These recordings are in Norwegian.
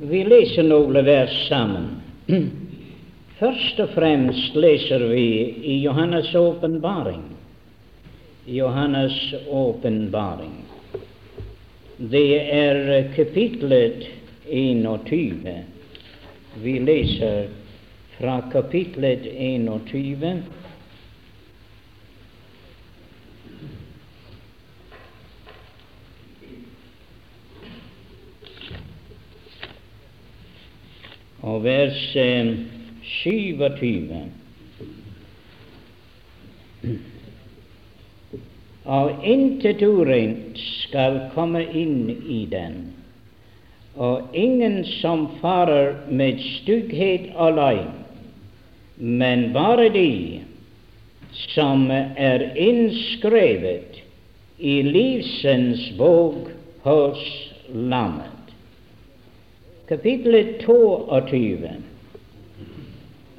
Vi leser noen vers sammen. Først og fremst leser vi i Johannes' åpenbaring. Johannes' åpenbaring. Det er kapitlet 21. Vi leser fra kapitlet 21. og vers 27. Og intet urent skal komme inn i den, og ingen som farer med stygghet og løgn, men bare de som er innskrevet i livsens bok hos Lammet kapittel 22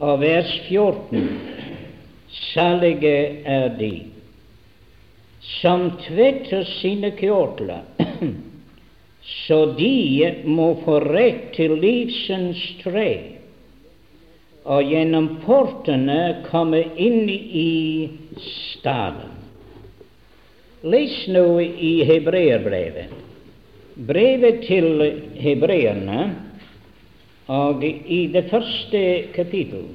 og vers 14. Salige er de som tvetter sine kjortler, så de må få rett til livsens tre, og gjennom portene komme inn i staden. Les nå i Hebreerbrevet brevet til hebreerne, og i det første kapittel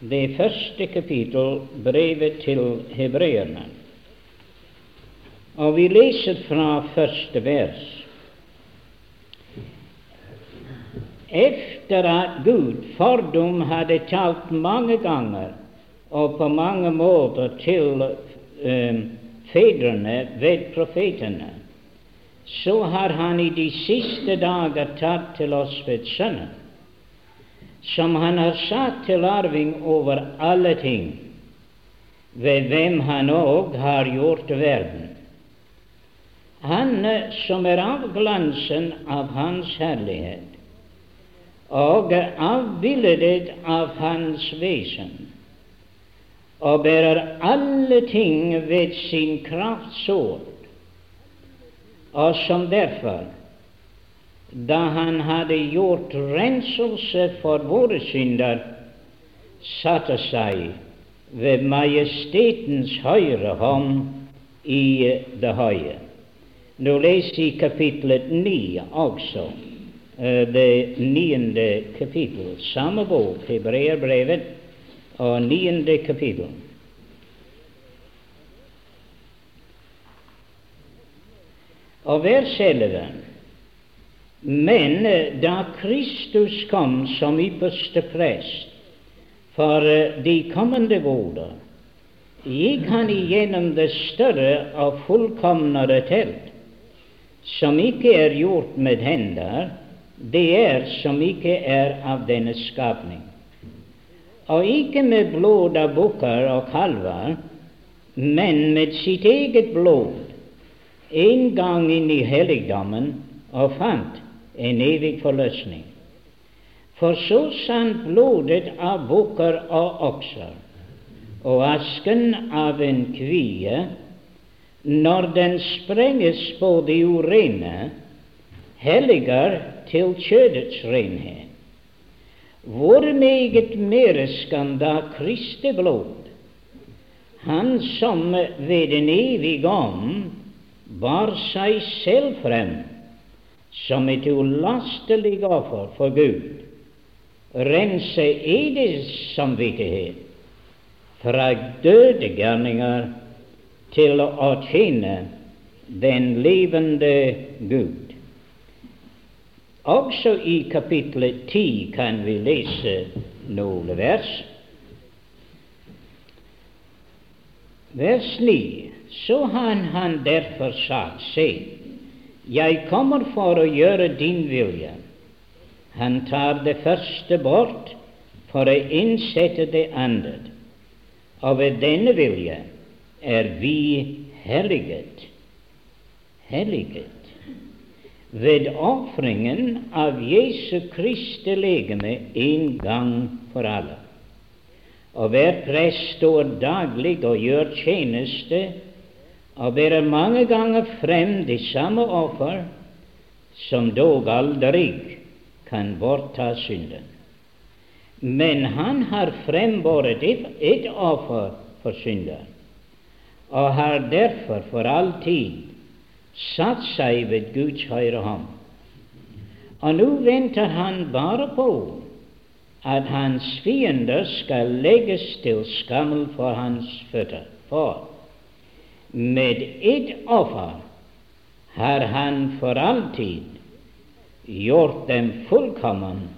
Det første kapittel, brevet til hebreerne. Og vi leser fra første vers. Efter at Gud fordom hadde talt mange ganger og på mange måter til um, fedrene ved profetene, så har Han i de siste dager tatt til oss ved Sønnen, som Han har satt til arving over alle ting, ved hvem Han òg har gjort verden. Han som er avglansen av Hans herlighet og avbildet av Hans vesen, og bærer alle ting ved sin krafts ord, og som derfor, da han hadde gjort renselse for våre synder, satte seg ved majestetens høyre hånd i det høye. Nå leser vi kapitlet ni også, eh, det niende kapittel. Samme bok, Hebreerbrevet, og niende kapittel. Og vær selve. Men da Kristus kom som ypperste prest for eh, de kommende goder, gikk han igjennom det større og fullkomnere telt, som ikke er gjort med hender, det er som ikke er av denne skapning. Og ikke med blod av bukker og kalver, men med sitt eget blod en gang inn i helligdommen og fant en evig forløsning. For så sant blodet av bukker og okser og asken av en kvie, når den sprenges på det urene, helliger til kjødets renhet. Hvor meget mere skal da Kristi blod, Han som ved en evig ånd bar seg selv frem som et ulastelig offer for Gud, rense edes samvittighet fra døde gjerninger til å tjene den levende Gud. Også i kapitlet ti kan vi lese noen vers. Vers 9 så har han derfor sagt, se, jeg kommer for å gjøre din vilje. Han tar det første bort for å innsette det andre, og ved denne vilje er vi helliget. Helliget ved ofringen av Jesu Kristi legeme en gang for alle. Og hver prest står daglig og gjør tjeneste bærer mange ganger frem de samme offer som dog aldri kan bortta synden. Men han har frembåret et, offer for synder, og har derfor for all tid satt seg ved Guds høyre hånd. Og nå venter han bare på at hans fiender skal legges til skammel for hans føtter. For med ett offer har han for alltid gjort dem fullkommen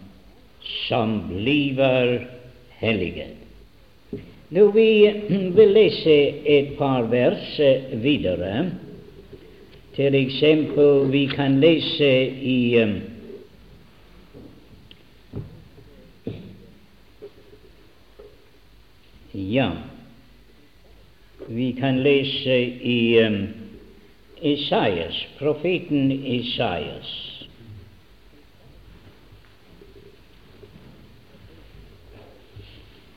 som bliver hellige. Nå Vi vil lese et par vers videre. Til eksempel, vi kan lese i um, Ja, vi kan lese i um, Isaias, profeten Isaias.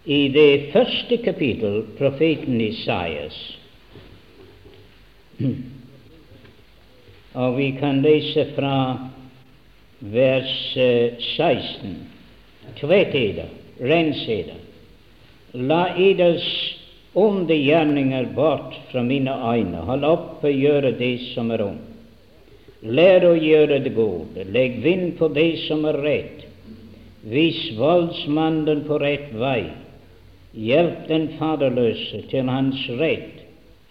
I det første kapittel, profeten Isaias, og vi kan lese fra vers 16. Tvett renseder. La eders onde gjerninger bort fra mine øyne. Hold opp og gjøre det som er ondt. Lær å gjøre det gode. Legg vind på det som er rett. Vis voldsmannen på rett vei. Hjelp den faderløse til hans rett,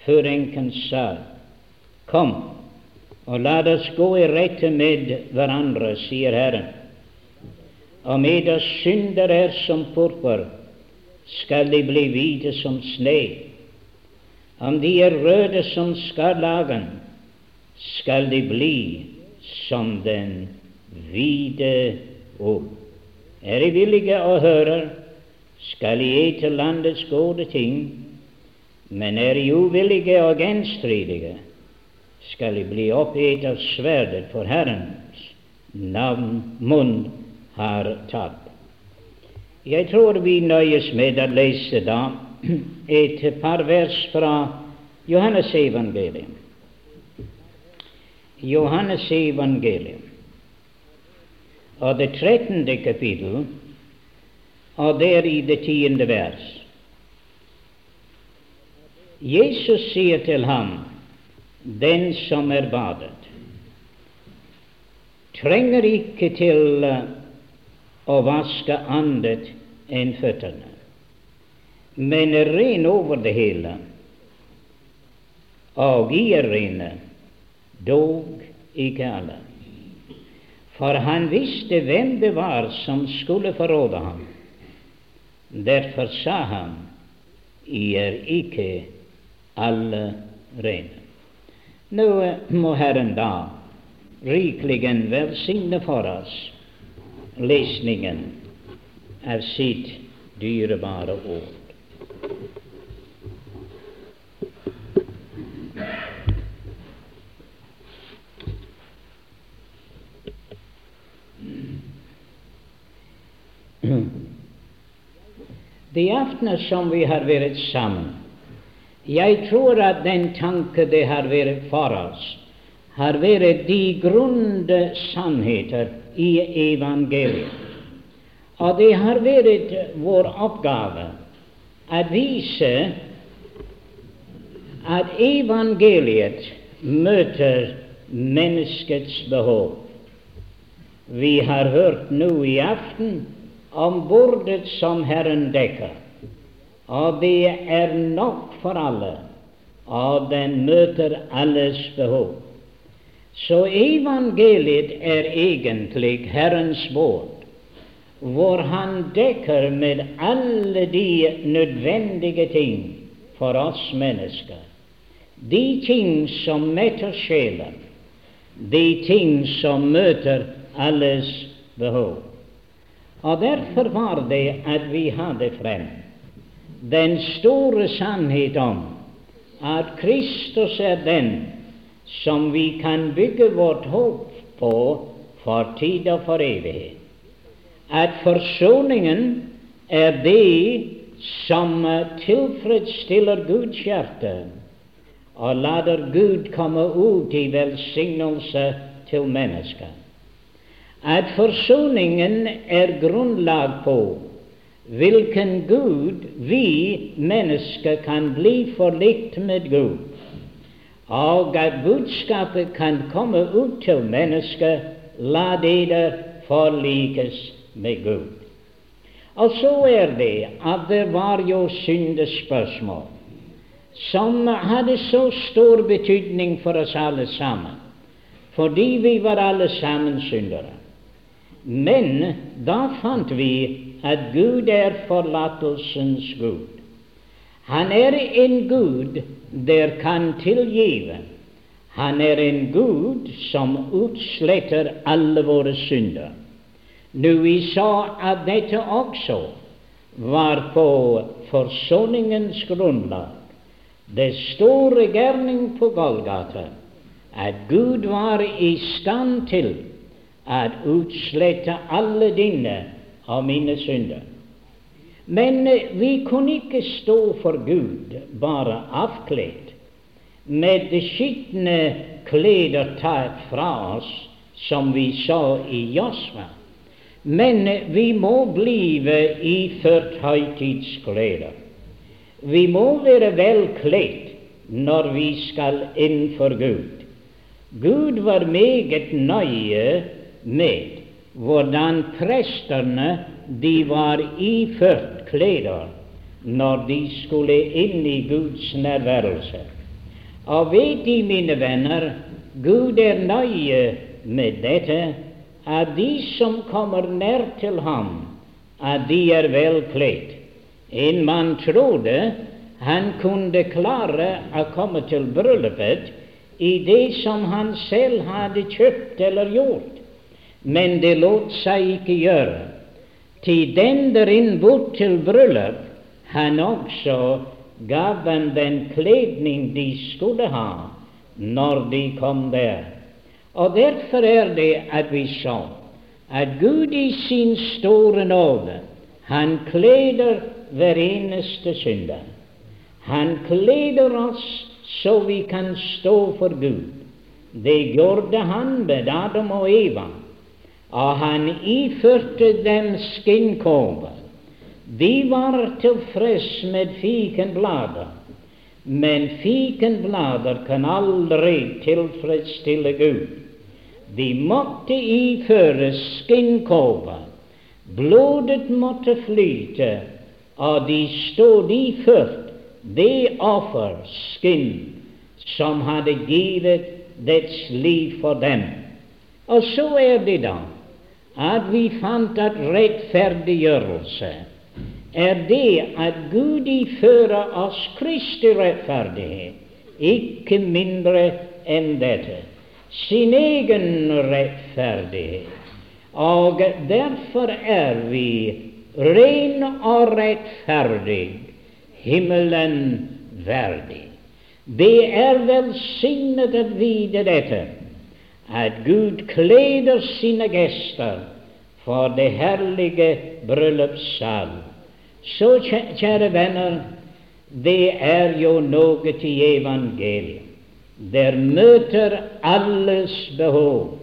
før enken sa, Kom, og la oss gå i rette med hverandre, sier Herren. Og med oss synder er som purpur, skal de bli hvite som sne. Om de er røde som skarlagen, skal de bli som den hvite ull. Er de villige å høre? skal de ete landets gode ting, men er de uvillige og genstridige, skal de bli oppgitt av sverdet, for Herrens navn munn har tatt. Jeg tror vi nøyes med å lese da et par vers fra Johannes evangelium. Johannes evangelium og det trettende kapittel og der i det tiende vers. Jesus sier til ham, den som er badet, trenger ikke til å vaske annet enn føttene, men ren over det hele, og i er rene, dog ikke alle. For han visste hvem det var som skulle forråde ham. Derfor sa han, I er ikke alle rene. Nå må Herren da rikelig velsigne for oss lesningen av sitt dyrebare ord. de aftener som vi har vært sammen. Jeg tror at den tanke det har vært for oss, har vært de grunde sannheter i evangeliet. Og det har vært vår oppgave å vise at evangeliet møter menneskets behov. Vi har hørt nå i aften om bordet som Herren dekker, og det er nok for alle, og den møter alles behov. Så evangeliet er egentlig Herrens båt, hvor Han dekker med alle de nødvendige ting for oss mennesker. De ting som metter sjelen, de ting som møter alles behov. Og derfor var det at vi hadde frem den store sannhet om at Kristus er den som vi kan bygge vårt håp på for tid og for evighet. At forsoningen er det som tilfredsstiller Guds hjerte og lader Gud komme ut i velsignelse til mennesket. At forsoningen er grunnlag på hvilken Gud vi mennesker kan bli forlikt med Gud, og at budskapet kan komme ut til mennesket la dere forlikes med Gud. Og så er det at det var jo syndespørsmål som hadde så stor betydning for oss alle sammen, fordi vi var alle sammen syndere. Men da fant vi at Gud er forlatelsens Gud. Han er en Gud der kan tilgive. Han er en Gud som utsletter alle våre synder. Nå vi sa at dette også var på forsoningens grunnlag. Det store gjerning på Golgata, at Gud var i stand til å utslette alle dine og mine synder. Men vi kunne ikke stå for Gud bare avkledd, med de skitne klær tatt fra oss, som vi sa i Josva. Men vi må blive iført høytidsklær. Vi må være velkledd når vi skal inn for Gud. Gud var meget nøye med hvordan prestene de var iført klær når de skulle inn i Guds nærværelse. Og vet De, mine venner, Gud er nøye med dette, at de som kommer nær til ham, at de er velkledd. En mann trodde han kunne klare å komme til bryllupet i det som han selv hadde kjøpt eller gjort, men det lot seg ikke gjøre. Til den der innbudt til bryllup, han også gav dem den kledning de skulle ha når de kom der. Og derfor er det at vi så at Gud i sin store nåde, han kleder hver eneste synder. Han kleder oss så vi kan stå for Gud. Det gjorde han med Adam og Eva, og han iførte dem skinnkåper. De var tilfreds med fikenblader, men fikenblader kan aldri tilfredsstille Gud. De måtte iføre skinnkåper. Blodet måtte flyte og de stod iført det offer, skinn, som hadde givet dets liv for dem. Og så er det da at vi fant at rettferdiggjørelse er det at Gud ifører oss Kristi rettferdighet, ikke mindre enn dette, sin egen rettferdighet. Og derfor er vi ren og rettferdig, himmelen verdig. Det er velsignet å vite dette, at Gud kleder sine gjester for det herlige bryllupssal. Så, kjære venner, det er jo noe til evangeliet. Der møter alles behov,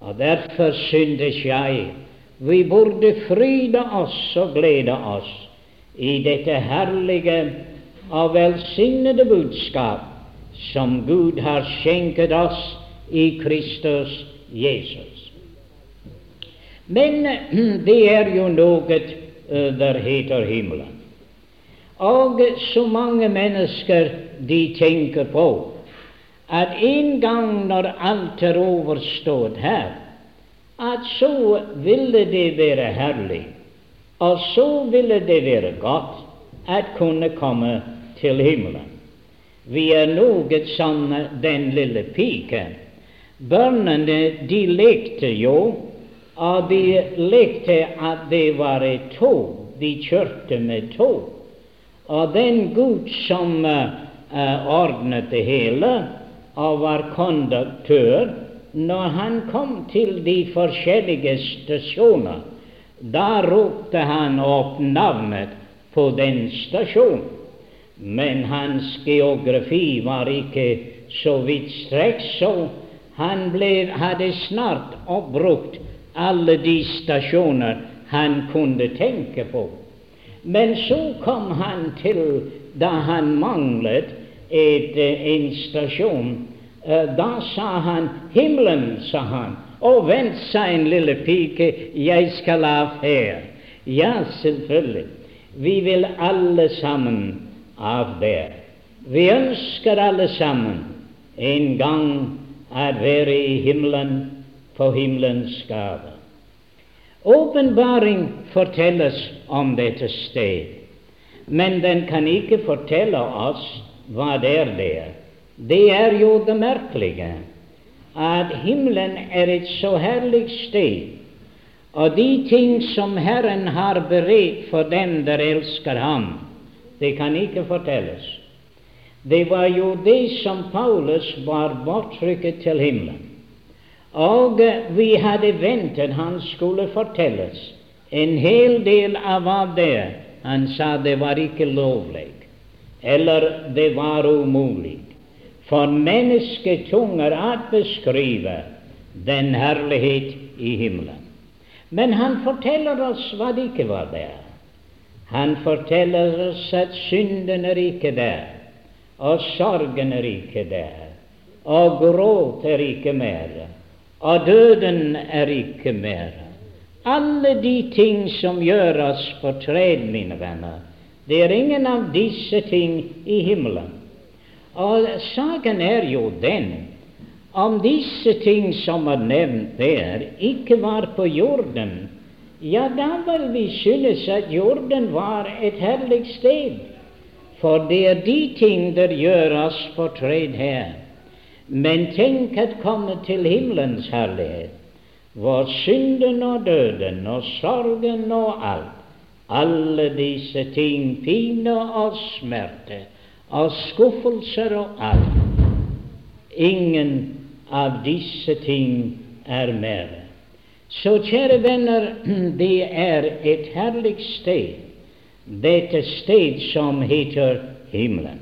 og derfor syntes jeg vi burde fryde oss og glede oss i dette herlige og velsignede budskap som Gud har skjenket oss i Kristus Jesus. Men det er jo noe der heter himmelen. Og så mange mennesker de tenker på at en gang når alt er overstått her, at så ville det være herlig, og så ville det være godt at kunne komme til himmelen. Vi er noe som den lille piken. Børnene de lekte jo, og de lekte at det var et tog. De kjørte med tog. Og den Gud som uh, ordnet det hele, og var konduktør, når han kom til de forskjellige stasjoner, da ropte han opp navnet på den stasjonen. Men hans geografi var ikke så vidtstrekt, så Han ble, hadde snart oppbrukt alle de stasjoner han kunne tenke på. Men så kom han til da han manglet et, eh, en stasjon. Eh, da sa han 'Himmelen', sa han. Og vent, sa en lille pike, 'jeg skal av her'. Ja, selvfølgelig. Vi vil alle sammen av der. Vi ønsker alle sammen en gang å være i himmelen for himmelens gave. Åpenbaring fortelles om dette sted, men den kan ikke fortelle oss hva det er der. Det er jo det merkelige at himmelen er et så herlig sted, og de ting som Herren har beredt for dem der elsker Ham, det kan ikke fortelles. Det var jo det som Paulus var bortrykket til himmelen. Og vi hadde ventet han skulle fortelles en hel del av hva det Han sa det var ikke lovlig, eller det var umulig for mennesketunger å beskrive den herlighet i himmelen. Men han forteller oss hva det ikke var der. Han forteller oss at synden er ikke der, og sorgen er ikke der, og gråt er ikke mer og døden er ikke mer. Alle de ting som gjør oss fortred, mine venner, det er ingen av disse ting i himmelen. Og saken er jo den om disse ting som er nevnt der, ikke var på jorden, ja, da vil vi synes at jorden var et herlig sted. For det er de ting der gjør oss fortred her. Men tenk at komme til himmelens herlighet, hvor synden og døden og sorgen og alt, alle disse ting, pine og smerte og skuffelser og alt, ingen av disse ting er mer. Så kjære venner, det er et herlig sted, dette sted som heter himmelen.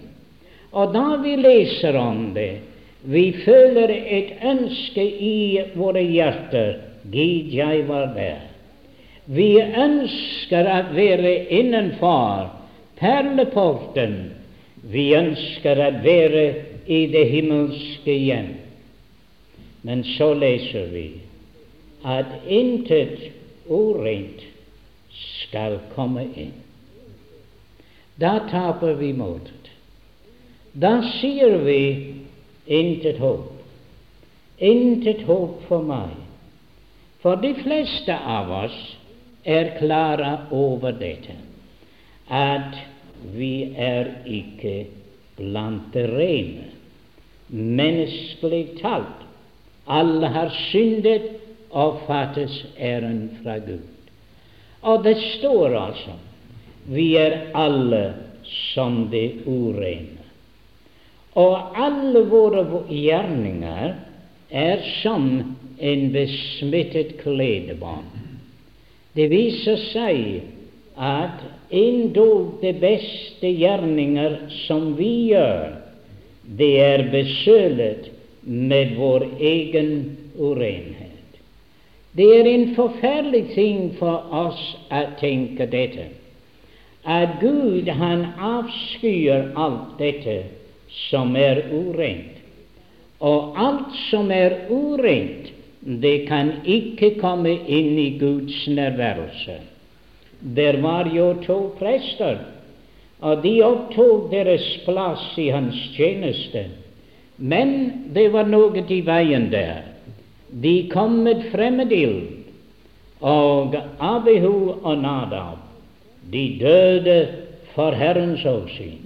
Og da vi leser om det, vi føler et ønske i våre hjerter Gid, jeg var der. Vi ønsker å være innenfor perleporten. Vi ønsker å være i det himmelske hjem. Men så leser vi at intet urent skal komme inn. Da taper vi motet. Da sier vi Intet håp. Intet håp for meg. For de fleste av oss er klare over dette, at vi er ikke blant det rene. Menneskelig talt. Alle har syndet og fattes æren fra Gud. Og det står altså vi er alle som det urene. Og alle våre gjerninger er som en besmittet kledebånd. Det viser seg at endog de beste gjerninger som vi gjør, det er besølet med vår egen urenhet. Det er en forferdelig ting for oss å tenke dette, at Gud han avskyr alt dette som er urent. Og alt som er urent, det kan ikke komme inn i Guds nærværelse. Der var jo to prester, og de opptok deres plass i hans tjeneste. Men det var noe i veien der. De kom med fremmedild, og Abihu og Nadab, de døde for Herrens åsyn.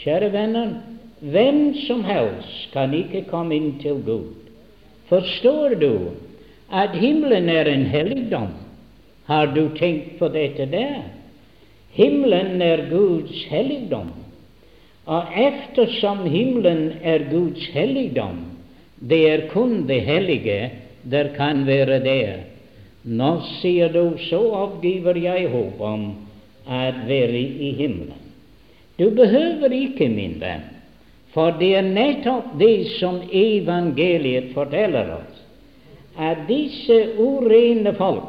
Kjære venner, hvem som helst kan ikke komme inn til Gud. Forstår du at himmelen er en helligdom? Har du tenkt på dette der? Himmelen er Guds helligdom. Og eftersom himmelen er Guds helligdom, det er kun det hellige der kan være der. Nå sier du, så avgiver jeg håp om å være i himmelen. Du behøver ikke, min venn, For det er nettopp det som evangeliet forteller oss, at disse urene folk,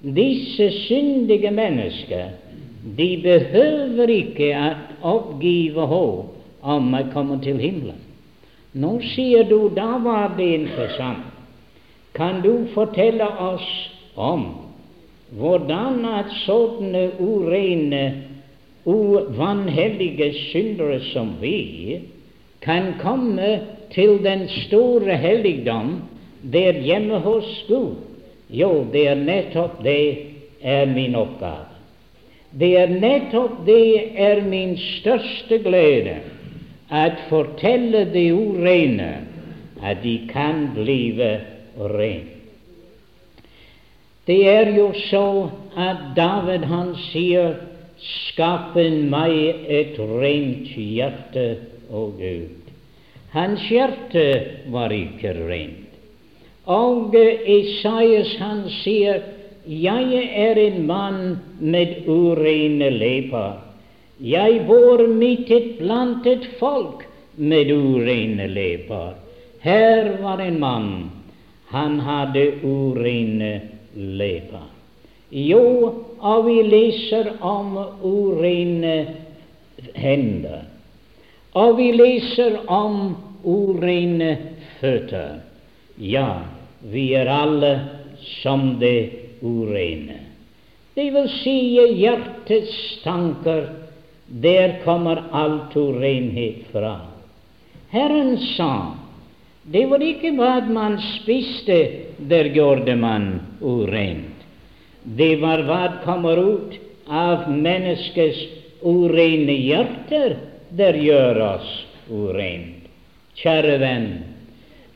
disse syndige mennesker, de behøver ikke å oppgive håp om å komme til himmelen. Nå sier du, da var det interessant. Kan du fortelle oss om hvordan at sånne urene, uvanhellige syndere som vi kan komme til den store helligdom der hjemme hos Gud? Jo, det er nettopp det er min oppgave. Det er nettopp det er min største glede, at fortelle de urene at de kan blive rene. Det er jo så at David han sier Skap meg et rent hjerte og Gud. Hans hjerte var ikke rent. Og Isaias han sier, jeg er en mann med urene leper. Jeg bor midt blant et folk med urene leper. Her var en mann, han hadde urene leper. Jo, og vi leser om urene hender. Og vi leser om urene føtter. Ja, vi er alle som det urene. Det vil si hjertets tanker, der kommer alt urenhet fra. Herren sa det var ikke hva man spiste, der gjorde man urent. Det var hva kommer ut av menneskets urene hjerter, der gjør oss urent. Kjære venn,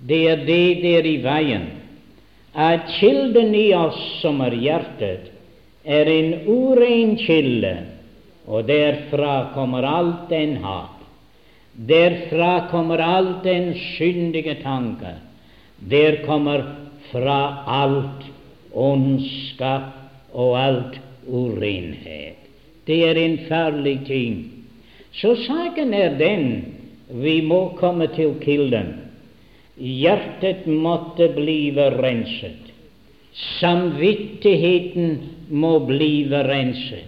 det er det der i veien, at kilden i oss som er hjertet, er en uren kilde, og derfra kommer alt den hat. Derfra kommer alt den syndige tanke. Der kommer fra alt ondskap og alt urenhet. Det er en farlig ting. Så saken er den vi må komme til kilden. Hjertet måtte blive renset. Samvittigheten må blive renset.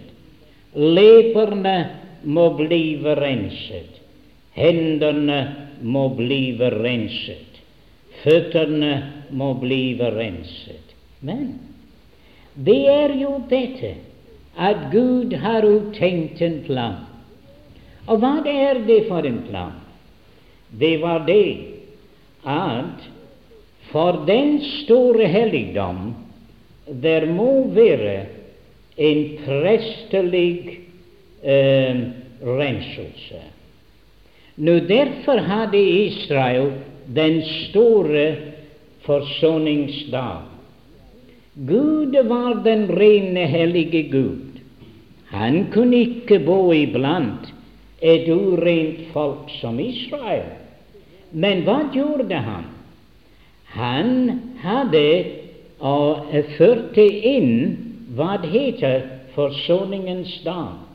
Leperne må blive renset. Hendene må blive renset. Føttene må blive renset. Men det er jo dette at Gud har uttenkt en plan. Og hva er det for en plan? Det var det at for den store helligdom der må være en prestelig eh, renselse. Nå Derfor hadde Israel den store forsoningsdag. Gud var den rene, hellige Gud. Han kunne ikke bo iblant et urent folk som Israel. Men hva gjorde han? Han hadde og førte inn hva det heter forsoningens dag.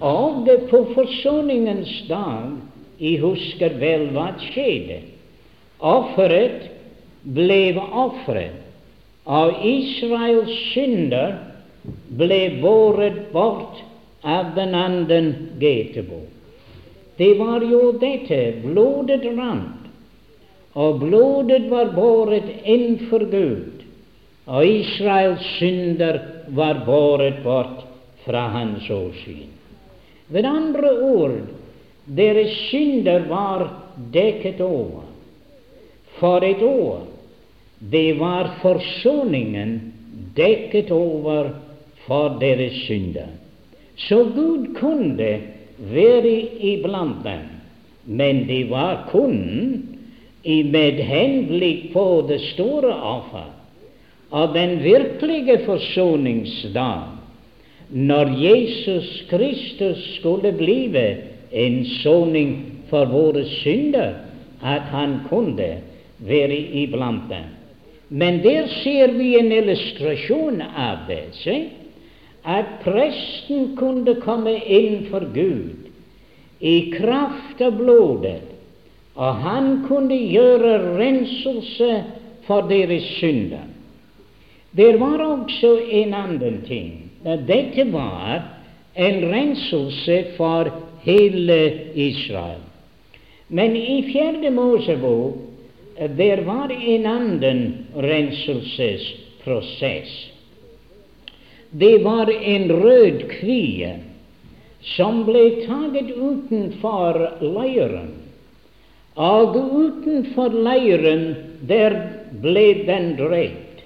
Og på forsoningens dag, jeg husker vel hva skjedde. Offeret ble offeret, og Israels synder ble båret bort av den anden Getebo. Det var jo dette blodet rant, og blodet var båret inn for Gud, og Israels synder var båret bort fra hans åsyn. Ved andre ord, deres synder var dekket over. For et år. Det var forsoningen dekket over for deres synder. Så Gud kunne være iblant dem, men det var kun med henblikk på det store offer av den virkelige forsoningsdag, når Jesus Kristus skulle blive en soning for våre synder, at han kunne være iblant dem. Men der ser vi en illustrasjon av det. Se? at presten kunne komme inn for Gud i kraft av blodet, og han kunne gjøre renselse for deres synder. Det var også en annen ting. Dette var en renselse for hele Israel. Men i Fjerde Mosebok der var en annen renselsesprosess. Det var en rød kvie som ble taget utenfor leiren. Og utenfor leiren der ble den drept.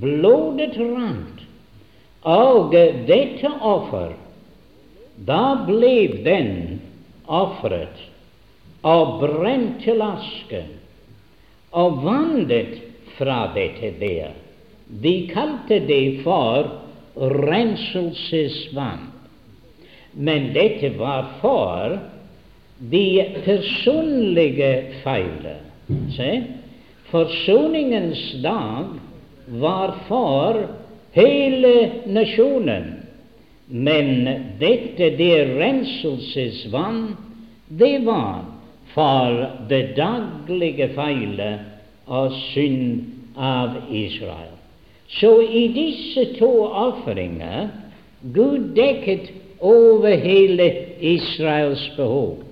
Blodet rant. Og dette offer, da ble den ofret og brent til aske og vannet fra dette der. De kalte det for renselsesvann. Men dette var for de personlige feiler. Se? Forsoningens dag var for hele nasjonen. Men dette, det renselsesvann, det var for det daglige feilet av synd av Israel. Så i disse to ofringer Gud dekket over hele Israels behov,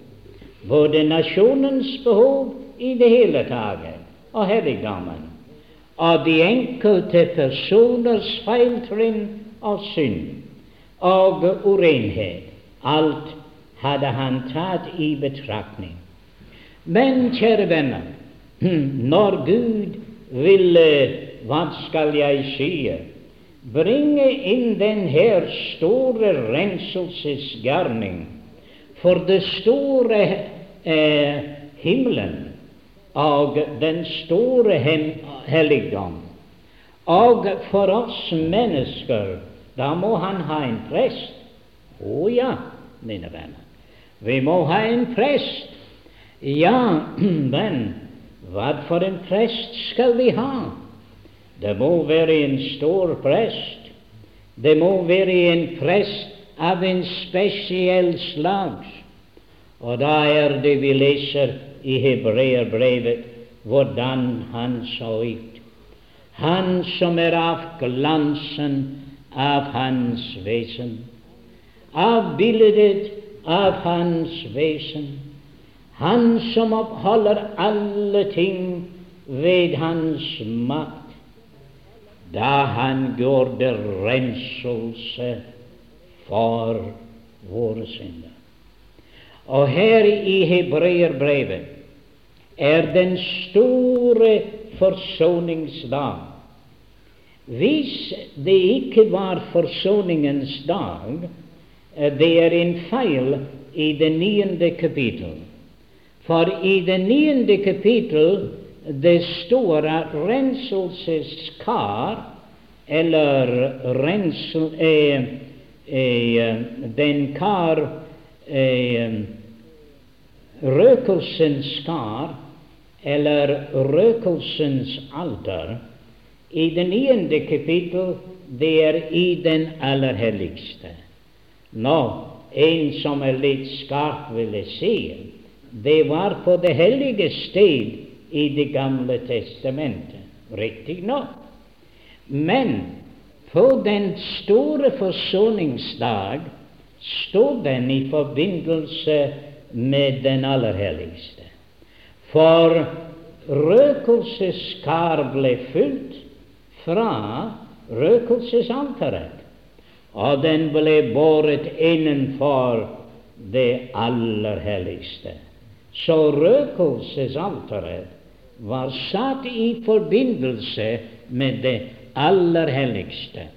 både nasjonens behov i det hele tatt og helligdommen, og de enkelte personers feiltrinn og synd og urenhet. Alt hadde han tatt i betraktning. Men, kjære venner, når Gud ville, hva skal jeg si, bringe inn den her store renselsesgjerning for det store eh, himmelen og den store helligdom, og for oss mennesker, da må han ha en prest. Å oh, ja, mine venner, vi må ha en prest ja, men hva for en prest skal vi ha? Det må være en stor prest. Det må være en prest av en spesiell slag. Og da er det vi leser i Hebreerbrevet hvordan han så ut. Han som er av glansen av hans vesen, av bildet av hans vesen han som oppholder alle ting ved hans makt, da han gjorde renselse for våre synder. Og her i Hebreerbrevet er den store forsoningsdag. Hvis det ikke var forsoningens dag, det er en feil i det niende kapittel. For i det niende kapittel det står at renselseskar, eller rensel, eh, eh, den kar eh, Røkelsens kar, eller røkelsens alter, i det niende kapittel, det er i den aller helligste. Nå, en som er litt skarp, ville si, det var på det hellige sted i Det gamle testamentet, riktignok. Men på den store forsoningsdag stod den i forbindelse med den aller helligste. For røkelseskar ble fylt fra røkelsesalteret, og den ble båret innenfor det aller helligste. Så røkelsesalteret var satt i forbindelse med det aller helligste,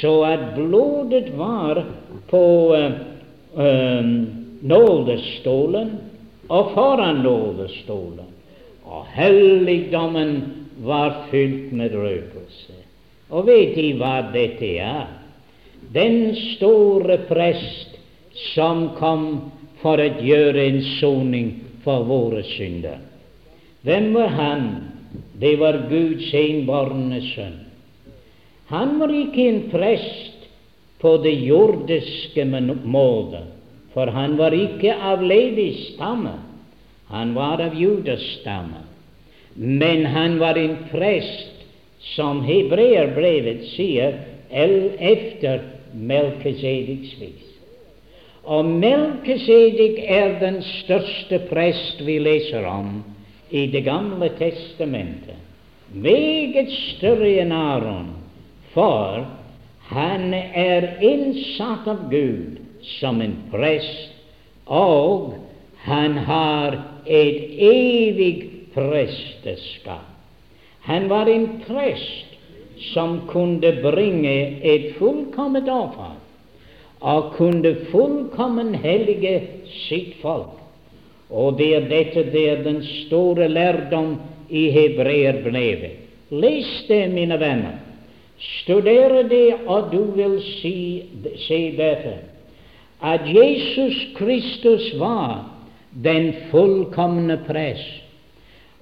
så at blodet var på uh, nådestolen og foran nådestolen, og helligdommen var fylt med røkelse. Og vet De hva dette er? Den store prest som kom for å gjøre en soning for våre synder. Hvem var han? Det var Guds enbårne sønn. Han var ikke en prest på det jordiske måte, for han var ikke av Levis stamme, han var av Judas stamme. Men han var en prest, som hebreerbrevet sier, efter Melkesediks vis. Og Melkesedik er den største prest vi leser om i Det gamle testamentet. Meget større enn Aron, for han er innsatt av Gud som en prest, og han har et evig presteskap. Han var en prest som kunne bringe et fullkomment offer, og kunne fullkommen hellige sitt folk. Og det er dette det er den store lærdom i hebreerbrevet. Les det, mine venner. Studere det, og du vil si, se dette at Jesus Kristus var den fullkomne prest,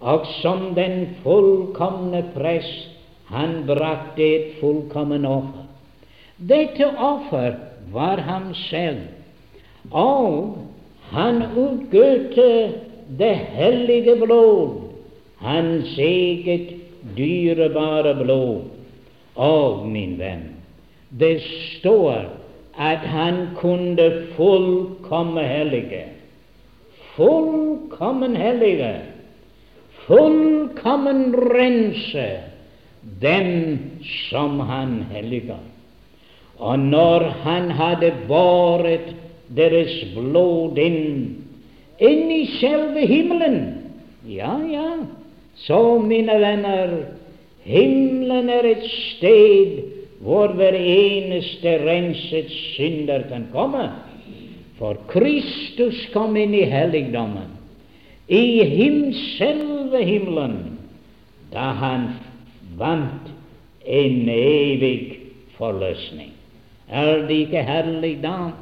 og som den fullkomne prest han brakte et fullkommen offer. Dette offer var ham selv, og han utgøte det hellige blod, hans eget dyrebare blod. Og, min venn, det står at han kunne fullkomme hellige. Fullkommen hellige. Fullkommen rense dem som han helliga. Og når han hadde båret deres blod inn, inn i selve himmelen Ja, ja, så, mine venner, himmelen er et sted hvor hver eneste renset synder kan komme. For Kristus kom inn i helligdommen, i him selve himmelen, da han vant en evig forløsning. Er det ikke herlig da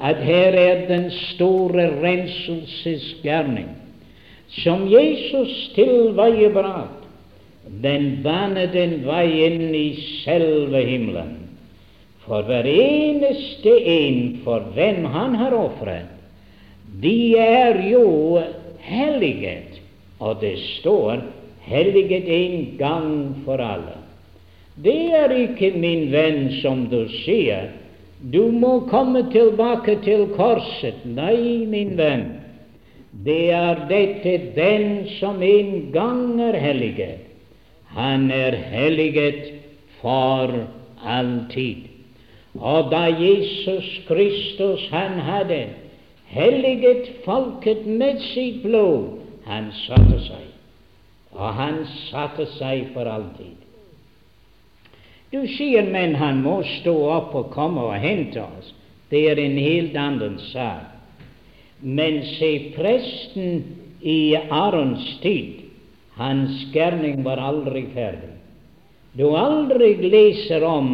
at her er den store renselsesgjerning som Jesus tilveiebrakt den baner den vei inn i selve himmelen. For hver eneste en for hvem han har ofret, de er jo helliget. Og det står helliget en gang for alle. Det er ikke, min venn, som du sier, du må komme tilbake til korset. Nei, min venn, det er dette den som en gang er helliget han er helliget for alltid. Og da Jesus Kristus han hadde helliget folket med sitt blod, han satte seg. Og han satte seg for alltid. Du sier, men han må stå opp og komme og hente oss. Det er en helt annen sak. Men se, presten i Arons tid hans gjerning var aldri ferdig. Du aldri leser om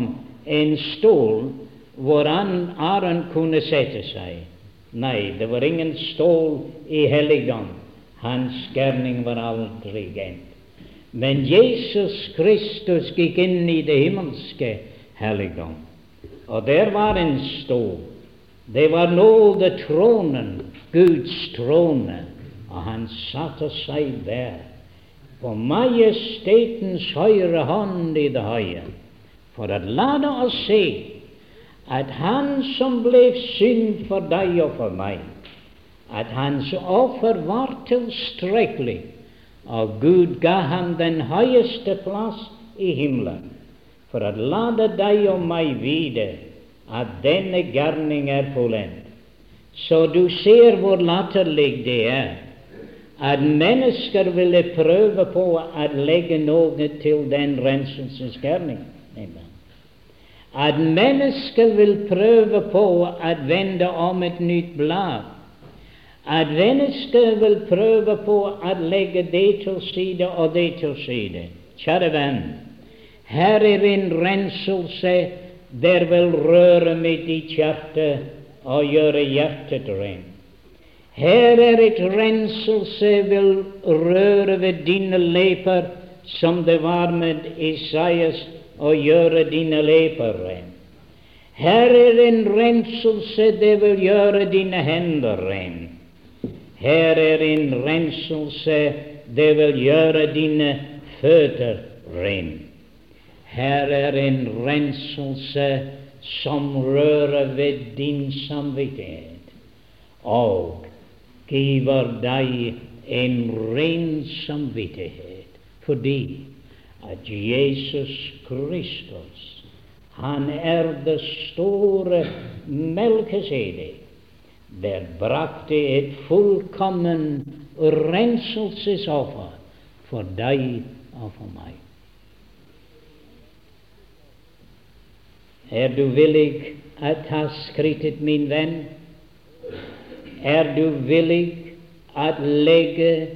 en stol hvor Aron kunne sette seg. Nei, det var ingen stol i helligdom. Hans gjerning var aldri endt. Men Jesus Kristus gikk inn i det himmelske helligdom, og der var en stol. Det var nådetronen, Guds trone, og han satte seg der på majestetens høyre hånd i det høye, for å la oss se at Han som ble synd for deg og for meg, at Hans offer var tilstrekkelig, og Gud ga ham den høyeste plass i himmelen, for å lade deg og meg vite at denne gjerning er fullendt. Så du ser hvor latterlig det er at mennesker ville prøve på å legge noe til den renselsesgjerning. At mennesker vil prøve på å vende om et nytt blad. At mennesker vil prøve på å legge det til side og det til side. Kjære venn, her er en renselse der vil røre mitt i hjertet og gjøre hjertet rent. Her er et renselse vil røre ved dine leper, som det var med Isaias, å gjøre dine leper ren. Her er en renselse, det vil gjøre dine hender ren. Her er en renselse, det vil gjøre dine føtter ren. Her er en renselse som rører ved din samvittighet, og giver deg en ren samvittighet, fordi at Jesus Kristus, han er det store Melkesedek, der brakte et fullkommen renselsesoffer for deg og for meg. Er du villig å ta skrittet, min venn? Er du villig at legge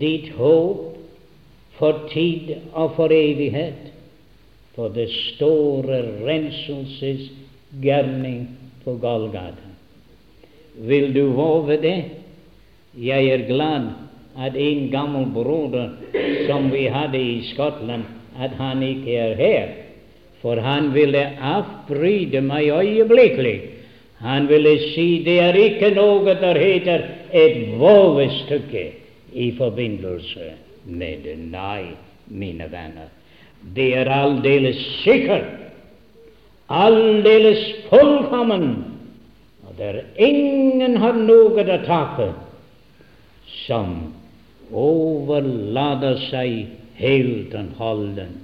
ditt håp for tid og for evighet på det store renselsesgjerning på Golgata? Vil du våge det? Jeg er glad at en gammel broder som vi hadde i Skottland, at han ikke er her. For han ville avbryte meg øyeblikkelig. Han ville si det er ikke noe der heter et vovestykke i forbindelse med det. Nei, mine venner, det er aldeles sikkert, aldeles fullkommen, og der ingen har noe å tape som overlater seg helt og holden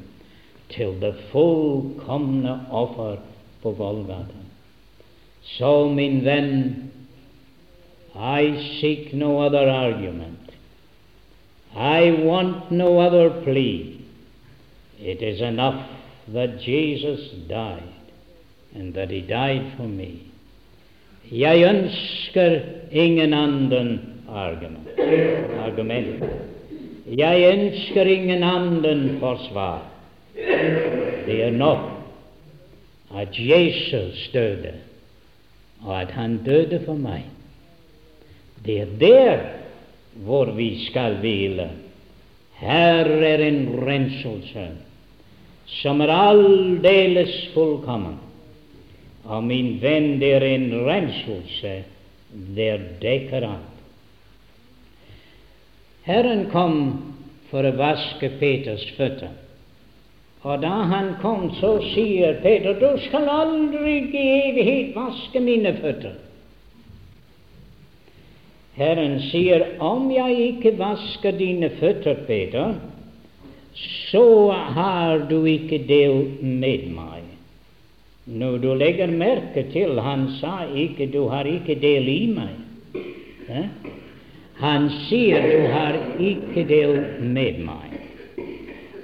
til det fullkomne offer på Golgata. Så, min venn, I seek no other argument. I want no other plea. It is enough that Jesus died, and that He died for me. Jeg ønsker ingen annen argument. argument. Jeg ønsker ingen annen forsvar. Det er nok Jesus døde, og at han døde for meg. Det er der hvor vi skal hvile. Her er en renselse som er aldeles fullkommen. Og min venn, det er en renselse der dekker alt. Herren kom for å vaske Peters føtter. Og da han kom, så sier Peter, du skal aldri i evighet vaske mine føtter. Herren sier, om jeg ikke vasker dine føtter, Peter, så har du ikke del med meg. Når du legger merke til, han sa ikke, du har ikke del i meg. Eh? Han sier, du har ikke del med meg.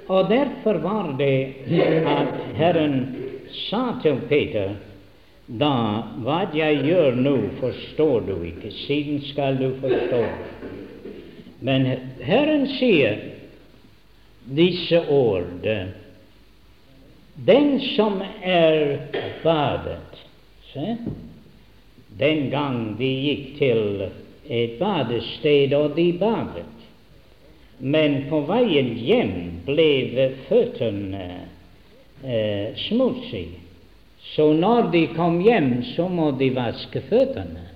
Og derfor var det at Herren sa til Peter da hva jeg gjør nå, forstår du ikke, siden skal du forstå. Men Herren sier disse ord Den som er badet se? Den gang de gikk til et badested, og de badet men på veien hjem ble føttene eh, smutsige. Så når de kom hjem, så må de vaske føttene.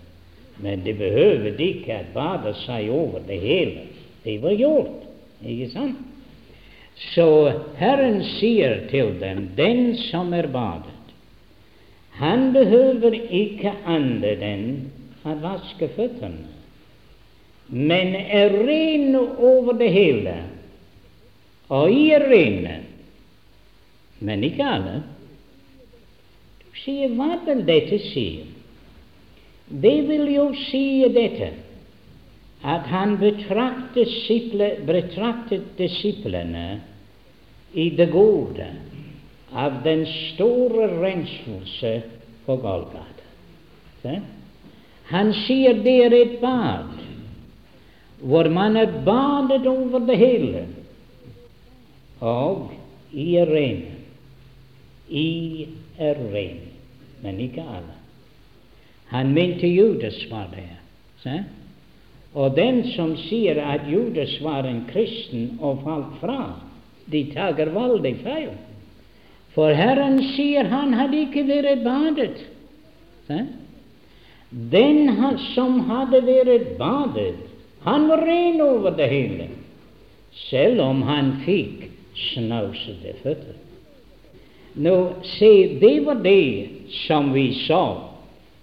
Men de behøvde ikke å bade seg over det hele. Det var gjort, ikke sant? Så Herren sier til dem, den som er badet, han behøver ikke annet enn å vaske føttene men er ren over det hele. Og I er rene, men ikke alle. Du sier, hva vil dette si? Det vil jo si dette at han betraktet, betraktet disiplene i det gode av den store renselse på Golgata. Han sier det er et bad hvor man er badet over det hele. Og I er. I er men ikke alle. Han mente Judas var der. Se? Og den som sier at Judas var en kristen og falt fra, de tager veldig feil. For Herren sier han hadde ikke vært badet. Den som hadde vært badet, han var ren over det hele, selv om han fikk snausete føtter. Nå, se, det var det som vi sa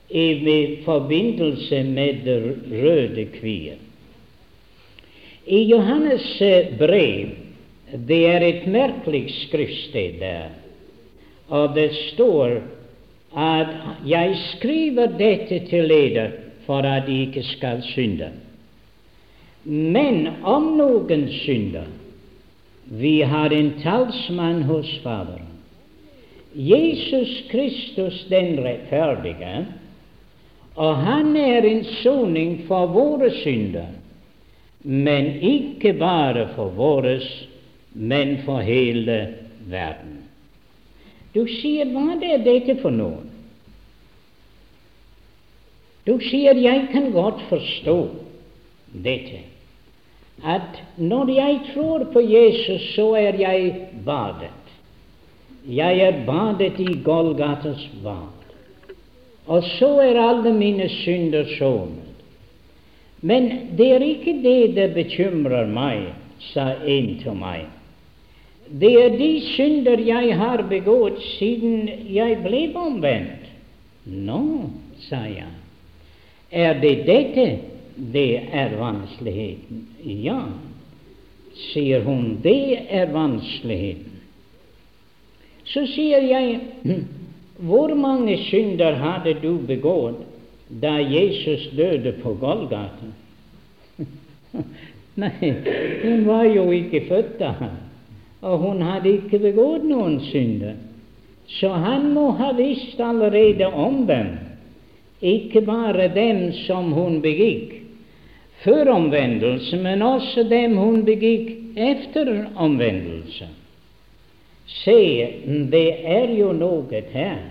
i forbindelse med det røde kvier. I Johannes brev det er et merkelig skriftsted der, og det står at 'jeg skriver dette til dere for at de ikke skal synde'. Men om noen synder, vi har en talsmann hos Faderen. Jesus Kristus den rettferdige, og han er en soning for våre synder, men ikke bare for våres, men for hele verden. Du sier, hva er dette for noen? Du sier, jeg kan godt forstå dette, at når jeg tror på Jesus, så er jeg badet. Jeg er badet i Golgatas bad, og så er alle mine synder sonet. Men det er ikke det det bekymrer meg, sa en til meg. Det er de synder jeg har begått siden jeg ble omvendt. Nå, sa jeg. Er det dette det er vanskeligheten? Ja, sier hun, det er vanskeligheten. Så sier jeg, hvor mange synder hadde du begått da Jesus døde på Golgata? Nei, hun var jo ikke født da og hun hadde ikke begått noen synder. Så han må ha visst allerede om dem, ikke bare dem som hun begikk før omvendelse, men også dem hun begikk etter omvendelse. Se, det er jo noe her.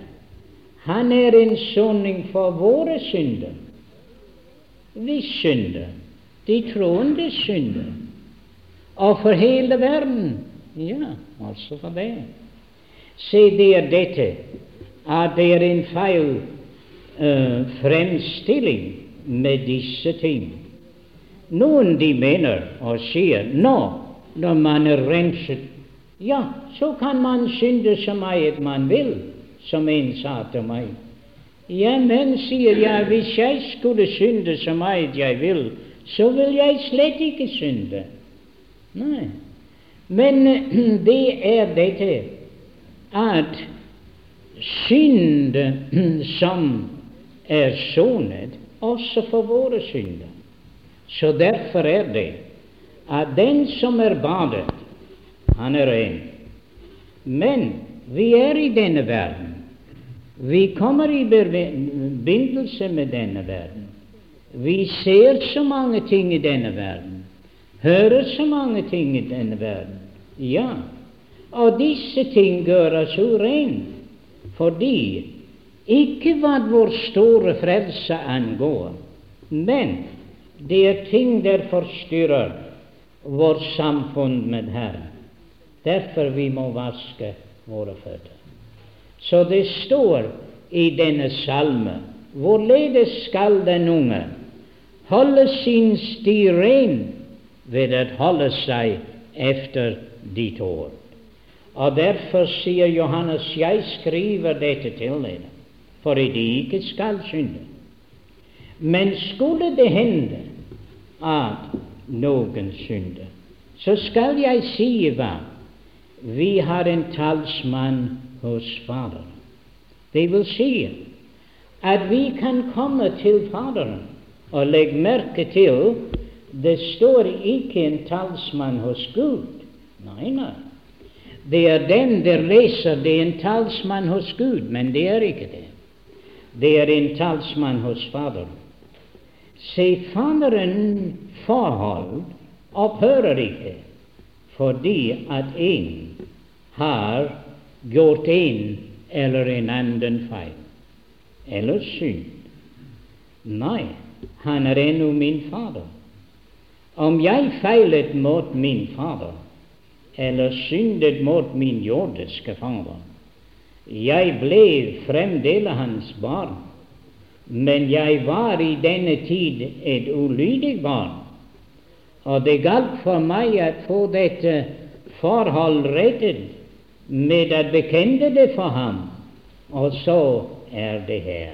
Han er en soning for våre synder. Vi synder, de troende synder, og for hele verden. Ja, altså for det. Se, det er dette at det er en feil uh, fremstilling med disse ting. Noen de mener og sier nå, når man er renset, ja, så kan man synde så mye man vil, som en sa til meg. Ja, men, sier jeg, hvis jeg skulle synde så mye jeg vil, så vil jeg slett ikke synde. Nei. Men det er dette at synd som er sonet, også for våre synder. Så derfor er det at den som er badet, han er ren. Men vi er i denne verden. Vi kommer i forbindelse med denne verden. Vi ser så mange ting i denne verden hører så mange ting i denne verden. Ja, og disse ting gjør oss urene, fordi ikke hva vår store frelse angår, men det er ting der forstyrrer vårt samfunn med Herren. Derfor vi må vaske våre føtter. Så det står i denne salme hvorledes skal den unge holde sin sti ren ved å holde seg efter ditt ord. Og derfor sier Johannes, jeg skriver dette til dere, for at de ikke skal synde. Men skulle det hende at noen synder, så skal jeg si hva? Vi har en talsmann hos Faderen. Det vil si at vi kan komme til Faderen og legge merke til det står ikke en talsmann hos Gud. Nei, nei. Det er den der leser det er en talsmann hos Gud, men det er ikke det. Det er en talsmann hos Faderen. Se, Faderen forhold opphører ikke fordi at en har gjort en eller en annen feil eller synd. Nei, han er ennå min Fader. Om jeg feilet mot min Fader, eller syndet mot min jordiske Fader, Jeg ble fremdeles hans barn, men jeg var i denne tid et ulydig barn. Og det galt for meg å få dette forhold rettet med å bekjenne det for ham, og så er det her.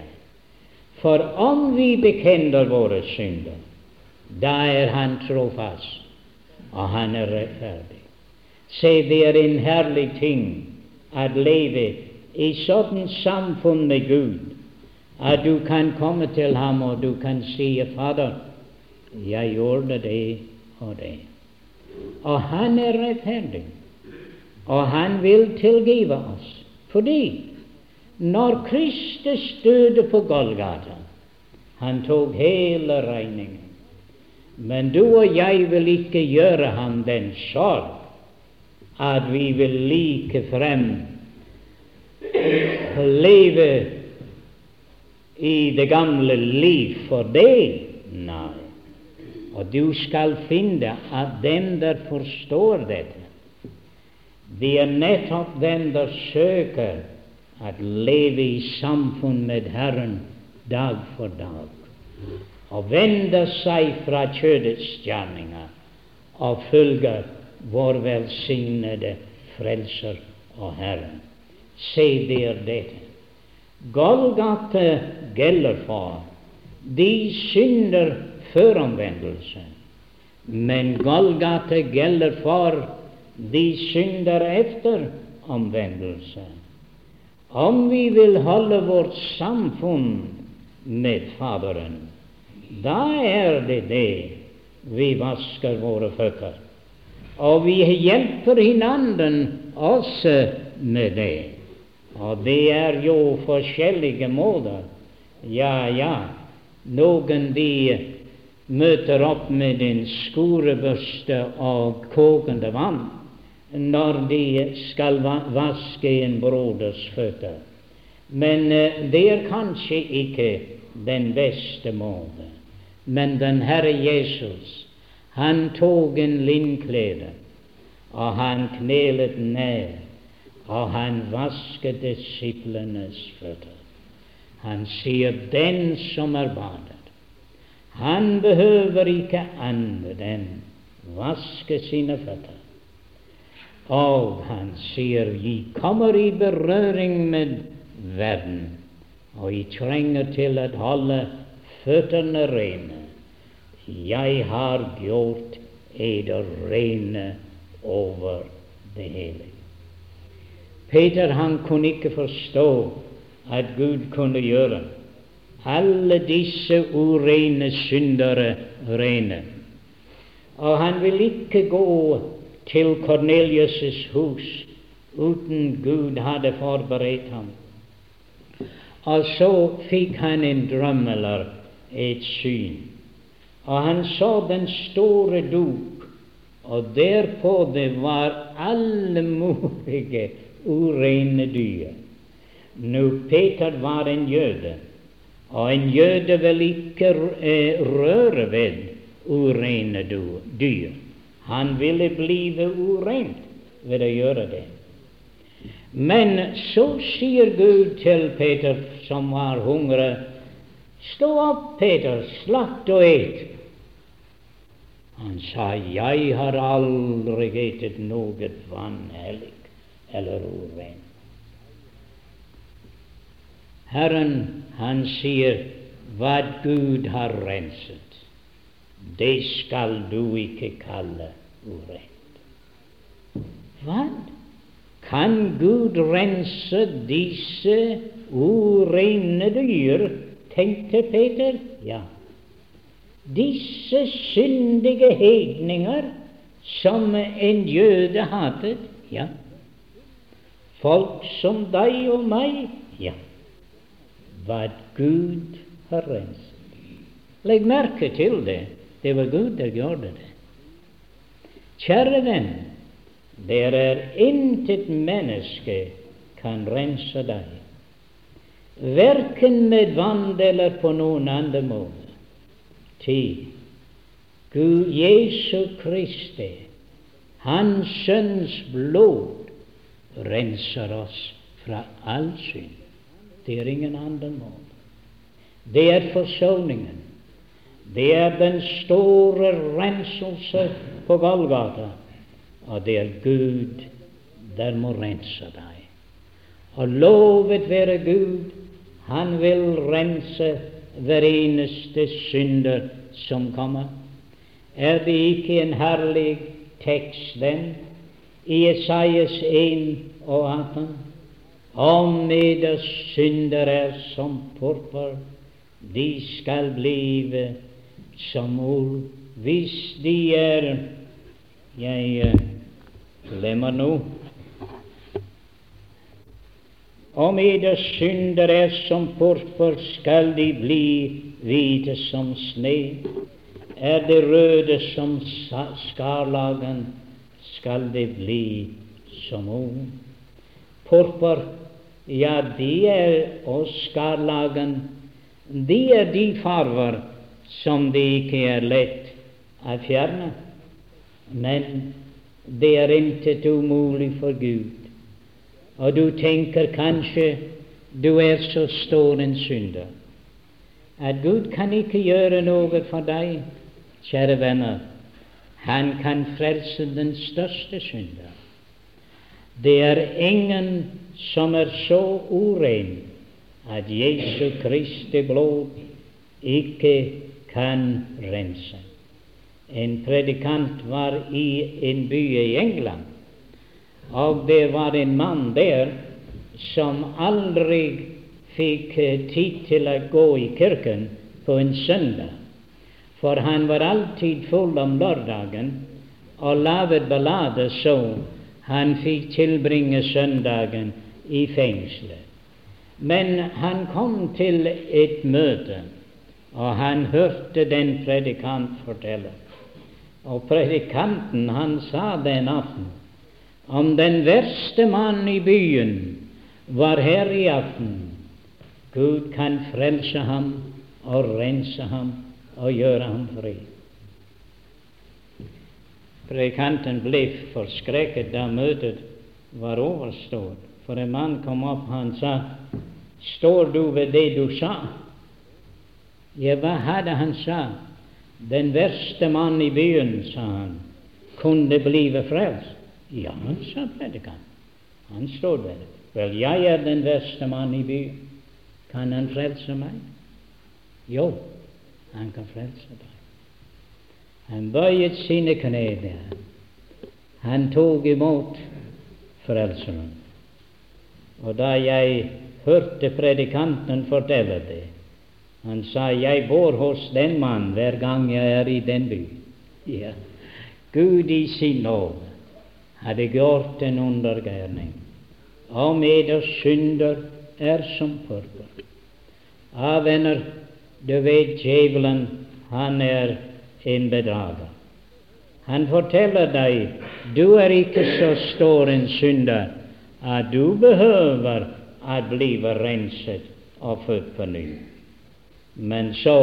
For om vi bekjenner våre synder, da er Han trofast, og Han er rettferdig. Se, det er en herlig ting å leve i sånn samfunn med Gud at du kan komme til ham og du kan si 'Fader, jeg gjorde det og det'. Og han er rettferdig, og han vil tilgive oss. Fordi når Kristus døde på Golgata, han tok hele regningen. Men du og jeg vil ikke gjøre ham den sorg at vi vil like frem leve i det gamle liv for det. Nei. Og du skal finne at dem der forstår dette, det er nettopp dem der søker at leve i samfunn med Herren dag for dag, og vende seg fra kjødets gjerninger og følge vår velsignede Frelser og Herre. Se, det dette. Golgata gjelder for de synder før omvendelse, men Golgata gjelder for de synder etter omvendelse. Om vi vil holde vårt samfunn med Faderen, da er det det vi vasker våre føtter. Og vi hjelper hverandre også med det. Og det er jo forskjellige måter. Ja, ja, noen de møter opp med en skurebørste og kokende vann når de skal vaske en broders føtter. Men uh, det er kanskje ikke den beste måten. Men den Herre Jesus, han tok en linnklede, og han knelet ned og han vasket disiplenes føtter. Han sier 'den som er badet'. Han behøver ikke annet enn vaske sine føtter. Og han sier 'vi kommer i berøring med verden', og vi trenger til å holde føttene rene. Jeg har gjort eder rene over det hele. Peter han kunne ikke forstå at Gud kunne gjøre alle disse urene syndere rene. Og han vil ikke gå til Kornelius' hus uten Gud hadde forberedt ham. Og så fikk han en drøm eller et syn. Og han så den store duk, og derpå det var alle mulige urene dyr. Nå, Peter var en jøde, og en jøde vil ikke eh, røre ved urene dyr. Han ville blive urent ved å gjøre det. Men så sier Gud til Peter, som var hungrig, Stå opp, Peter, slakt og et. Han sa, Jeg har aldri etet noe vanhellig eller urein. Herren, han sier, hva Gud har renset, det skal du ikke kalle urent. Hva? Kan Gud rense disse urene dyr? tenkte Peter. Ja. Disse syndige hedninger som en jøde hatet. Ja. Folk som deg og meg, ja, hva Gud har renset. Legg merke til det. Det var Gud der gjorde det. Kjære venn, der er intet menneske kan rense deg, verken med vann eller på noen annen måte. Ti. Gud Jesu Kristi, Hans Sønns blod, renser oss fra all synd. Det er ingen annen måte. Det er forsoningen. Det er den store renselse på Golgata. Og det er Gud der må rense deg. Og lovet være Gud, han vil rense hver eneste synder som kommer. Er det ikke en herlig tekst, den, i Esaias 1 og 18? Om eders synder er som purpur, de skal blive som ull. Hvis de er Jeg uh, glemmer nå. Om eders synder er som purpur, skal de bli hvite som sne. Er det røde som skarlagen, skal det bli som om. Purpur ja, de er oss skarlagen, de er de farver som det ikke er lett å fjerne. Men det er intet umulig for Gud. Og du tenker kanskje du er så stor en synder at Gud kan ikke gjøre noe for deg, kjære venner. Han kan frelse den største synder. Det er ingen som er så uren at Jesu Kristi blod ikke kan rense. En predikant var i en by i England, og det var en mann der som aldri fikk tid til å gå i kirken på en søndag, for han var alltid full om lørdagen og laget ballader så han fikk tilbringe søndagen i fengselet. Men han kom til et møte, og han hørte den predikant fortelle. Og predikanten, han sa den aften om den verste mannen i byen var her i aften. Gud kan frelse ham og rense ham og gjøre ham fri. Predikanten ble forskrekket da møtet var overstått. For en mann kom opp, han sa, 'Står du ved det du sa?' Ja, hva hadde han sa? Den verste mann i byen, sa han, kunne blive frelst. Ja, sa predikanten. Han står der. Vel, jeg er den verste mann i byen. Kan han frelse meg? Jo, han kan frelse deg. Han bøyet sine kne der. Han tok imot Frelseren. Og da jeg hørte predikanten fortelle det, han sa jeg bor hos den mann hver gang jeg er i den by. Ja. Gud i sin nåde hadde gjort en undergjerning. med oss synder er som purpur. Ja, venner, du vet djevelen, han er en bedrager. Han forteller deg du er ikke så stor en synder at du behøver å bli renset og født på ny. Men så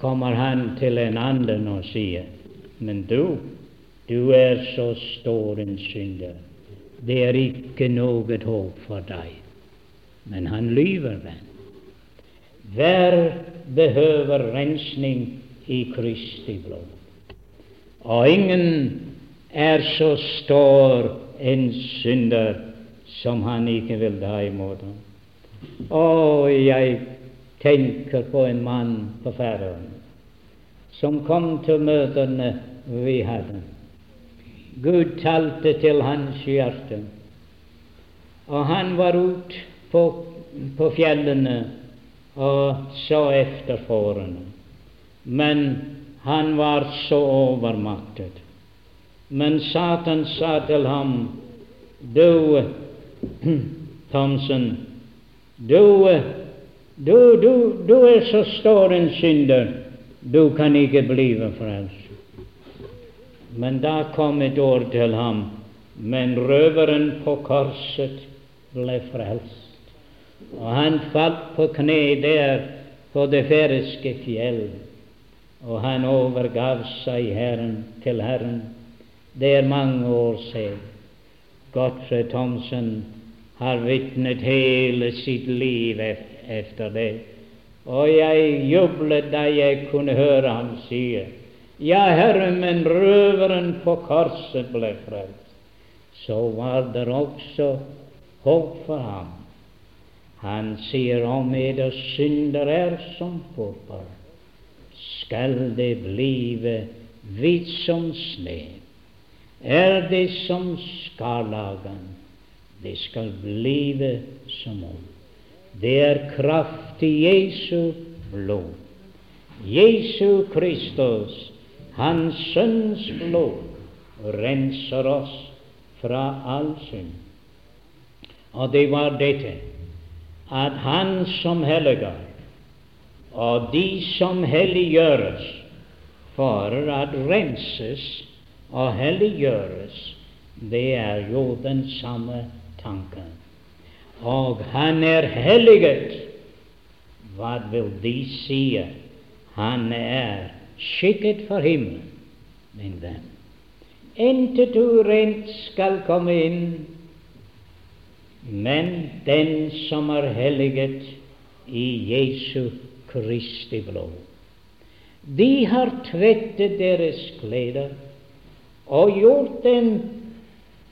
kommer han til en annen og sier, men du, du er så stor en synder. Det er ikke noe håp for deg. Men han lyver, venn. Hver behøver rensning i Kristi blod. Og ingen er så stor en synder som han ikke vil ta imot ham. Og jeg tenker på en mann på Færøyene som kom til møtene vi hadde. Gud talte til hans hjerte, og han var ute på, på fjellene og så efter fårene. Men han var så overmaktet. Men Satan sa til ham, du, Thomsen, du, du, du, du er så stor en synder, du kan ikke bli frelst. Men da kom et ord til ham, men røveren på korset ble frelst. Og han falt på kne der på det færøyske fjell og han overgav seg Herren, til Herren. Det er mange år siden. Gottfred Thomsen, har vitnet hele sitt liv efter det. Og jeg jublet da jeg kunne høre ham si Ja, Herre, men røveren på korset ble frelst. Så var det også håp for ham. Han sier om eder synder er som purpur, skal det blive hvitt som sne. Er det som skarlagen, det skal blive som ull. Det er kraft i Jesu blod. Jesu Kristus, Hans Sønns blod, renser oss fra all synd. Og det var dette at Han som helliger, og de som helliggjøres, for at renses og helliggjøres, det er jo den samme tanken. Og han er helliget. Hva vil de si? Han er skikket for himmelen. Min venn, intet urent skal komme inn men den som er helliget i Jesu Kristi blod. De har tvettet deres klær og gjort dem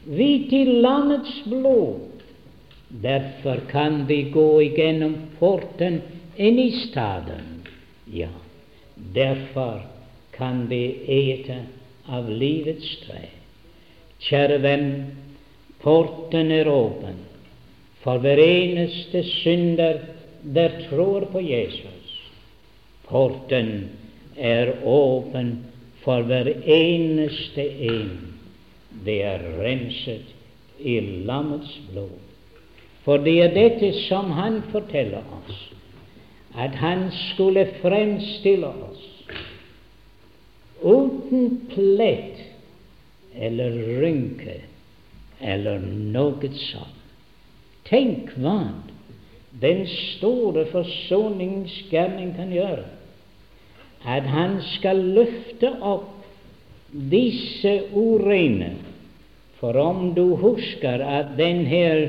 hvite i landets blod. Derfor kan vi gå igjennom porten inn i staden. Ja, derfor kan vi ete av livets tre. Kjære venn, porten er åpen for hver eneste synder der tror på Jesus. Porten er åpen for hver eneste en. Det er renset i lammets blod. For det er dette som han forteller oss, at han skulle fremstille oss uten plett eller rynke eller noe sånt. Tenk hva den store forsoningsgjerning kan gjøre. At han skal løfte opp disse urene. For om du husker at den her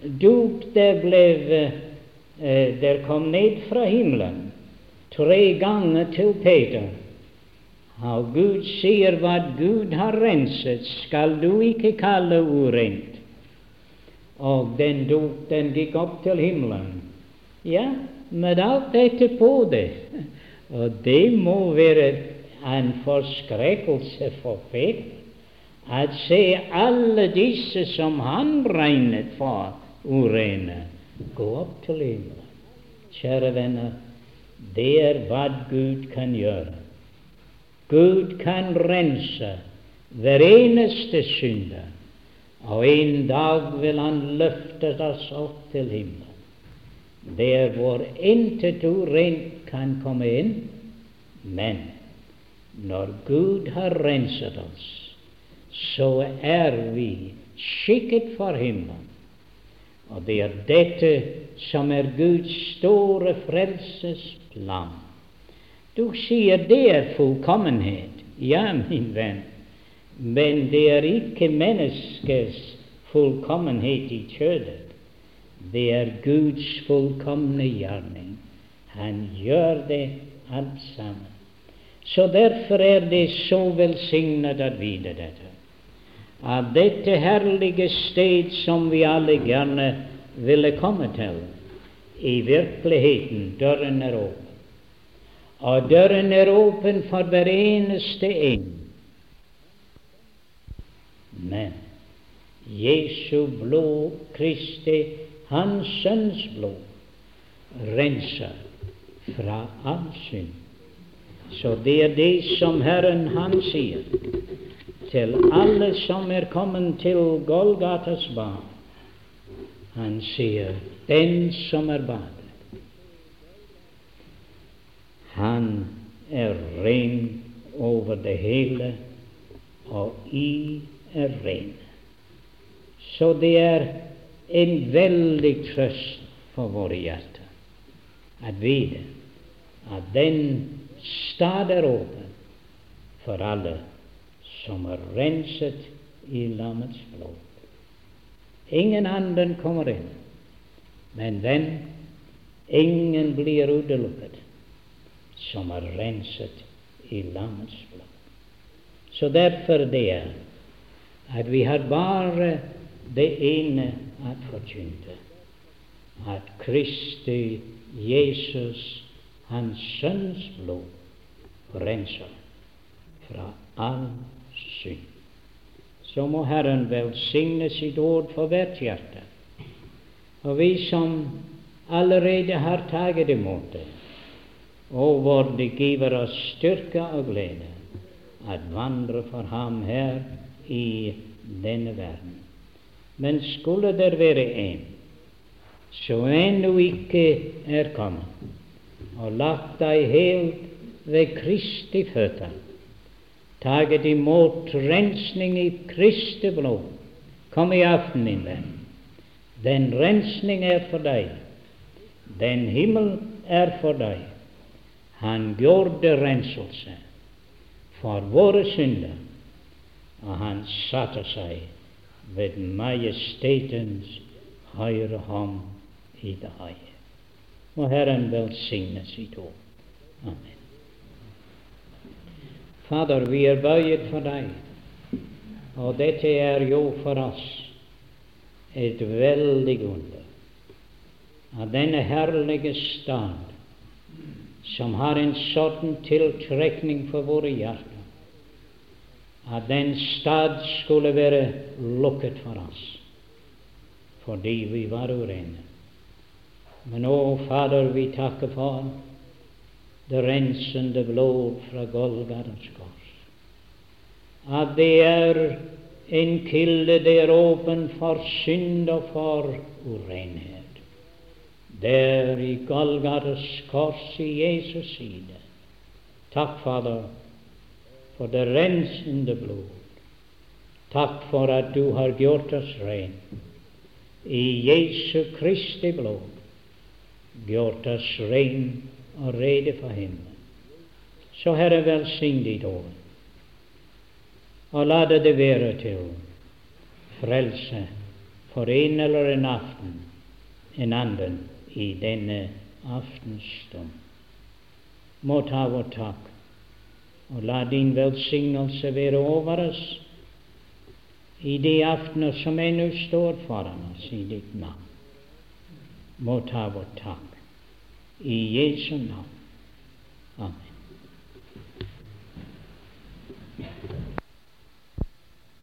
duk der ble eh, der kom ned fra himmelen tre ganger til Peter og Gud sier hva Gud har renset, skal du ikke kalle urent og den dog, den gikk opp til himmelen. Ja, med alt dette på det. Og det må være en forskrekkelse for Peter at se alle disse som han regnet for urene, gå opp til himmelen. Kjære venner, det er hva Gud kan gjøre. Gud kan rense hver eneste synder og en dag vil Han løfte oss opp til himmelen, der hvor intet urent kan komme inn. Men når Gud har renset oss, så er vi skikket for himmelen. Og det er dette som er Guds store frelsesplan. Du sier det er fullkommenhet. Ja, min venn, men det er ikke menneskets fullkommenhet i kjødet. Det er Guds fullkomne gjerning. Han gjør det alt sammen. Så derfor er det så velsignet at vite dette. At dette herlige sted som vi alle gjerne ville komme til, i virkeligheten døren er åpen. Og døren er åpen for hver eneste en men Jesu blod, Kristi, Hans Sønns blod, renser fra all synd. Så det er det som Herren Han sier til alle som er kommet til Golgatas barn. Han sier, 'Den som er badet, han er ren over det hele, og i er ren. Så det er en veldig trøst for våre hjerter at vite at den stad er åpen for alle som er renset i lammets blod. Ingen anden kommer inn. Men den ingen blir utelukket som er renset i lammets blod. Så derfor det er at vi har bare det ene at forkynne, at Kristi Jesus, Hans Sønns blod, renser fra all synd. Så må Herren velsigne sitt ord for hvert hjerte. Og vi som allerede har tatt imot det, og hvor det giver oss styrke og glede at vandre for ham her i denne verden. Men skulle det være en som ennå ikke er kommet, og lagt deg helt ved Kristi føtter, taget imot rensning i Kristi blod, kom i aften, min venn. Den rensning er for deg. Den himmel er for deg. Han gjorde renselse for våre synder, og han satte seg ved majestetens høyre hånd i det. Må Herren velsigne sitt ord. Amen. Fader, vi er bøyet for deg, og dette er jo for oss et veldig under av denne herlige stad som har en sånn tiltrekning for våre hjerter, at den stad skulle være lukket for oss fordi vi var urene. Men å, Fader, vi takker for det rensende blod fra Golgates kors. At det er en kilde, det er åpen for synd og for urenhet der i Golgates kors i Jesus side. Takk, Fader, for det rensende blod. Takk for at du har gjort oss ren i Jesu Kristi blod, gjort oss ren og rede for himmelen. Så Herre, velsign ditt ord, og la det være til frelse for en eller en aften, en annen i denne aftenstund. Må ta vår takk, og la din velsignelse være over oss i de aftener som ennå står foran oss i ditt navn. Må ta vår tak I Jesu navn. Amen.